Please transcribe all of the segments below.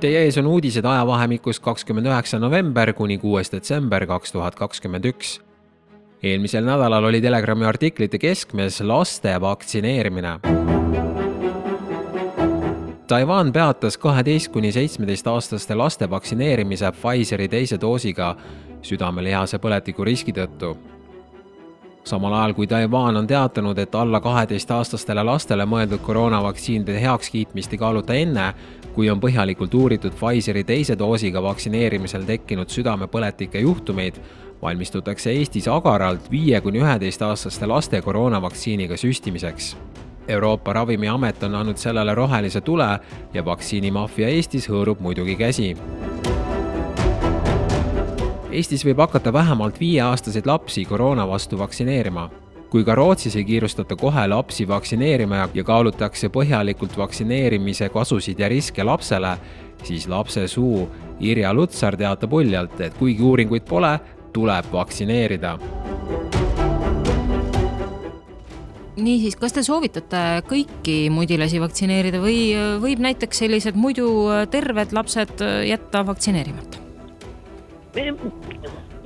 Teie ees on uudised ajavahemikus kakskümmend üheksa november kuni kuues detsember kaks tuhat kakskümmend üks. eelmisel nädalal oli Telegrami artiklite keskmes laste vaktsineerimine. Taiwan peatas kaheteist kuni seitsmeteistaastaste laste vaktsineerimise Pfizeri teise doosiga südamelihase põletiku riski tõttu samal ajal kui Taiwan on teatanud, et alla kaheteistaastastele lastele mõeldud koroonavaktsiinide heakskiitmist ei kaaluta enne, kui on põhjalikult uuritud Pfizeri teise doosiga vaktsineerimisel tekkinud südamepõletike juhtumeid, valmistutakse Eestis agaralt viie kuni üheteistaastaste laste koroonavaktsiiniga süstimiseks. Euroopa Ravimiamet on andnud sellele rohelise tule ja vaktsiinimaffia Eestis hõõrub muidugi käsi Eestis võib hakata vähemalt viieaastaseid lapsi koroona vastu vaktsineerima. kui ka Rootsis ei kiirustata kohe lapsi vaktsineerima ja kaalutakse põhjalikult vaktsineerimise kasusid ja riske lapsele, siis lapse suu Irja Lutsar teatab uljalt, et kuigi uuringuid pole, tuleb vaktsineerida niisiis, kas te soovitate kõiki mudilasi vaktsineerida või võib näiteks sellised muidu terved lapsed jätta vaktsineerimata?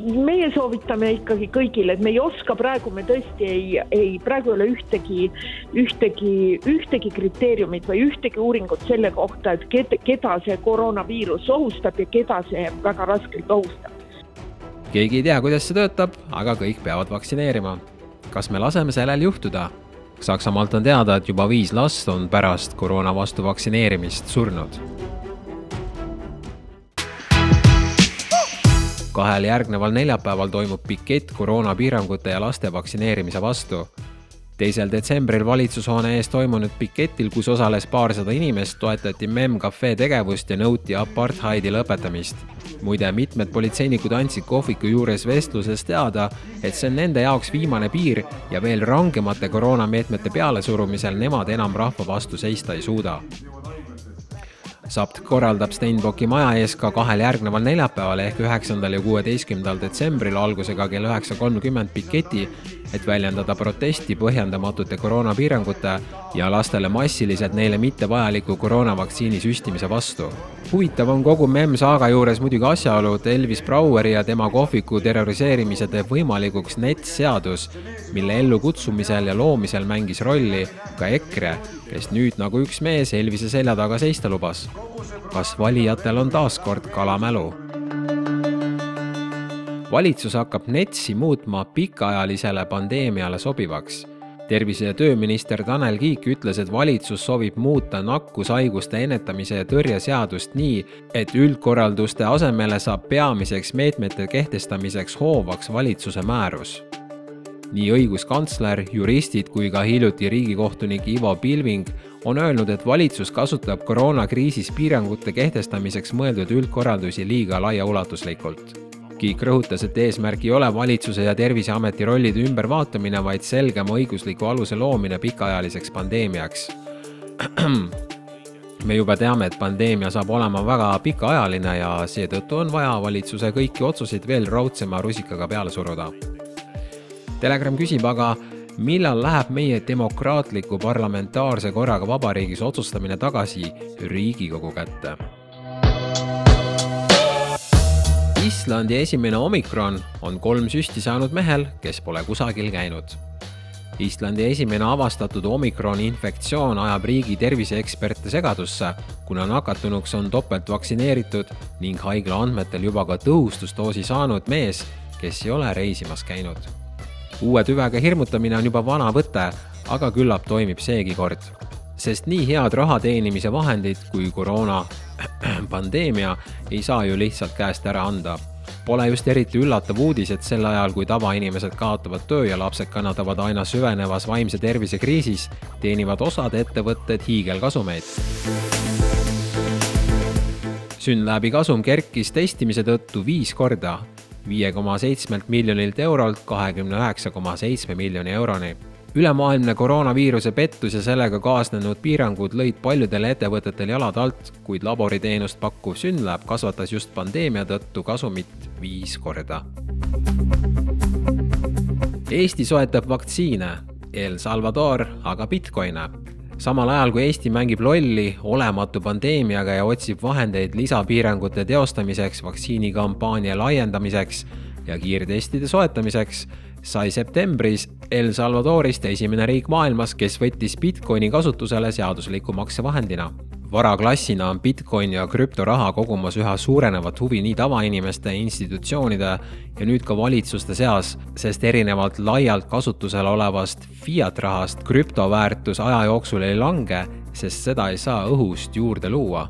Meie soovitame ikkagi kõigile, et me ei oska praegu, me tõesti ei, ei, praegu ei ole ühtegi, ühtegi, ühtegi kriteeriumit või ühtegi uuringut selle kohta, et keda, keda see koroonaviirus ohustab ja keda see väga raskelt ohustab. keegi ei tea, kuidas see töötab, aga kõik peavad vaktsineerima. kas me laseme sellel juhtuda? Saksamaalt on teada, et juba viis last on pärast koroona vastu vaktsineerimist surnud kahel järgneval neljapäeval toimub pikett koroonapiirangute ja laste vaktsineerimise vastu. teisel detsembril valitsushoone ees toimunud piketil, kus osales paarsada inimest, toetati Mem Cafe tegevust ja nõuti apartheidi lõpetamist. muide, mitmed politseinikud andsid kohviku juures vestluses teada, et see on nende jaoks viimane piir ja veel rangemate koroonameetmete pealesurumisel nemad enam rahva vastu seista ei suuda SAPT korraldab Stenbocki maja ees ka kahel järgneval neljapäeval ehk üheksandal ja kuueteistkümnendal detsembril algusega kell üheksa kolmkümmend piketi, et väljendada protesti põhjendamatute koroonapiirangute ja lastele massiliselt neile mittevajaliku koroonavaktsiini süstimise vastu. huvitav on kogu MEM saaga juures muidugi asjaolu, et Elvis Braueri ja tema kohviku terroriseerimise teeb võimalikuks NETS-seadus, mille ellukutsumisel ja loomisel mängis rolli ka EKRE, kes nüüd nagu üks mees Elvise selja taga seista lubas. kas valijatel on taas kord kalamälu? Valitsus hakkab NETS-i muutma pikaajalisele pandeemiale sobivaks. tervise- ja tööminister Tanel Kiik ütles, et valitsus soovib muuta nakkushaiguste ennetamise ja tõrje seadust nii, et üldkorralduste asemele saab peamiseks meetmete kehtestamiseks hoovaks valitsuse määrus nii õiguskantsler, juristid kui ka hiljuti riigikohtunik Ivo Pilving on öelnud, et valitsus kasutab koroonakriisis piirangute kehtestamiseks mõeldud üldkorraldusi liiga laiaulatuslikult Kiik rõhutas, et eesmärk ei ole valitsuse ja Terviseameti rollide ümbervaatamine, vaid selgema õigusliku aluse loomine pikaajaliseks pandeemiaks. me juba teame, et pandeemia saab olema väga pikaajaline ja seetõttu on vaja valitsuse kõiki otsuseid veel raudsema rusikaga peale suruda. Telegram küsib aga, millal läheb meie demokraatliku parlamentaarse korraga vabariigis otsustamine tagasi Riigikogu kätte Islandi esimene omikron on kolm süsti saanud mehel, kes pole kusagil käinud. Islandi esimene avastatud omikroni infektsioon ajab riigi terviseeksperte segadusse, kuna nakatunuks on topelt vaktsineeritud ning haigla andmetel juba ka tõhustusdoosi saanud mees, kes ei ole reisimas käinud. uue tüvega hirmutamine on juba vana võte, aga küllap toimib seegi kord. Sest nii head raha teenimise vahendid kui koroona pandeemia ei saa ju lihtsalt käest ära anda. Pole just eriti üllatav uudis, et sel ajal, kui tavainimesed kaotavad töö ja lapsed kannatavad aina süvenevas vaimse tervise kriisis, teenivad osad ettevõtted hiigelkasumeid. Synlabi kasum kerkis testimise tõttu viis korda, viie koma seitsmelt miljonilt eurolt kahekümne üheksa koma seitsme miljoni euroni ülemaailmne koroonaviiruse pettus ja sellega kaasnenud piirangud lõid paljudel ettevõtetel jalad alt, kuid laboriteenust pakkuv Synlab kasvatas just pandeemia tõttu kasumit viis korda. Eesti soetab vaktsiine, El Salvador aga Bitcoine. samal ajal kui Eesti mängib lolli olematu pandeemiaga ja otsib vahendeid lisapiirangute teostamiseks, vaktsiinikampaania laiendamiseks ja kiirtestide soetamiseks, sai septembris El Salvadorist esimene riik maailmas, kes võttis Bitcoini kasutusele seadusliku maksevahendina varaklassina on Bitcoin ja krüptoraha kogumas üha suurenevat huvi nii tavainimeste, institutsioonide ja nüüd ka valitsuste seas, sest erinevalt laialt kasutusel olevast fiat rahast krüptoväärtus aja jooksul ei lange, sest seda ei saa õhust juurde luua.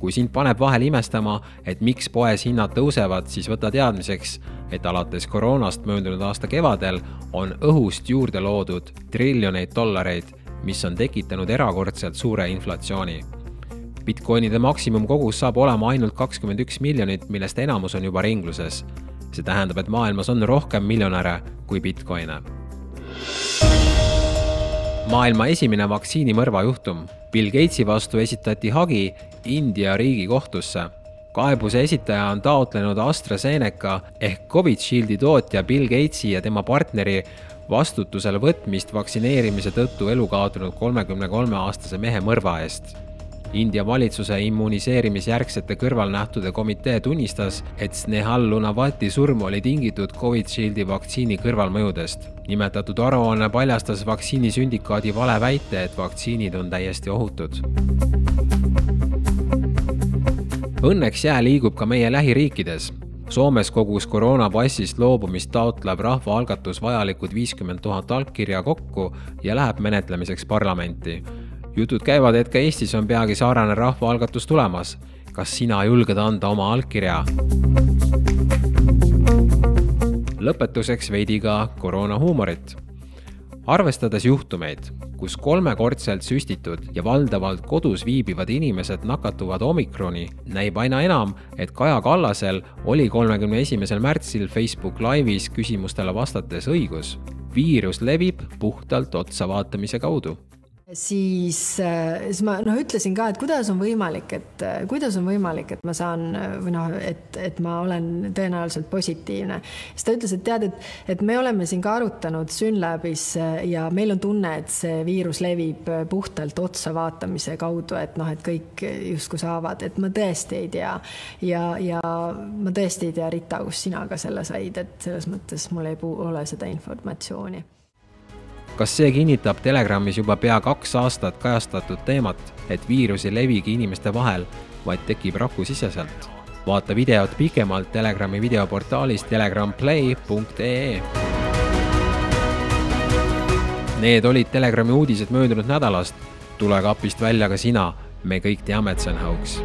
Kui sind paneb vahel imestama, et miks poes hinnad tõusevad, siis võta teadmiseks, et alates koroonast möödunud aasta kevadel on õhust juurde loodud triljoneid dollareid, mis on tekitanud erakordselt suure inflatsiooni Bitcoinide maksimumkogus saab olema ainult kakskümmend üks miljonit, millest enamus on juba ringluses. see tähendab, et maailmas on rohkem miljonäre kui Bitcoine. Maailma esimene vaktsiinimõrva juhtum. Bill Gatesi vastu esitati hagi India riigikohtusse kaebuse esitaja on taotlenud AstraZeneca ehk Covid Shieldi tootja Bill Gatesi ja tema partneri vastutusele võtmist vaktsineerimise tõttu elu kaotanud kolmekümne kolme aastase mehe mõrva eest India valitsuse immuniseerimisjärgsete kõrvalnähtude komitee tunnistas, et Snehal Lunavati surm oli tingitud Covidshieldi vaktsiini kõrvalmõjudest. nimetatud aruanne paljastas vaktsiini sündikaadi valeväite, et vaktsiinid on täiesti ohutud. Õnneks jää liigub ka meie lähiriikides. Soomes kogus koroonapassist loobumist taotlev rahvaalgatus vajalikud viiskümmend tuhat allkirja kokku ja läheb menetlemiseks parlamenti jutud käivad, et ka Eestis on peagi sarnane rahvaalgatus tulemas. kas sina julged anda oma allkirja? lõpetuseks veidi ka koroonahuumorit. arvestades juhtumeid, kus kolmekordselt süstitud ja valdavalt kodus viibivad inimesed nakatuvad omikroni, näib aina enam, et Kaja Kallasel oli kolmekümne esimesel märtsil Facebook Live'is küsimustele vastates õigus. viirus levib puhtalt otsa vaatamise kaudu siis, äh, siis ma noh, ütlesin ka, et kuidas on võimalik, et äh, kuidas on võimalik, et ma saan või noh, et, et ma olen tõenäoliselt positiivne. siis ta ütles, et tead, et, et me oleme siin ka arutanud Synlabis ja meil on tunne, et see viirus levib puhtalt otsa vaatamise kaudu, et noh, et kõik justkui saavad, et ma tõesti ei tea. ja, ja ma tõesti ei tea, Rita, kust sina ka selle said, et selles mõttes mul ei ole seda informatsiooni kas see kinnitab Telegramis juba pea kaks aastat kajastatud teemat, et viirus ei levigi inimeste vahel, vaid tekib rakusiseselt? vaata videot pikemalt Telegrami videoportaalis telegramplay.ee. Need olid Telegrami uudised möödunud nädalast. tule kapist välja ka sina, me kõik teame, et see on hauks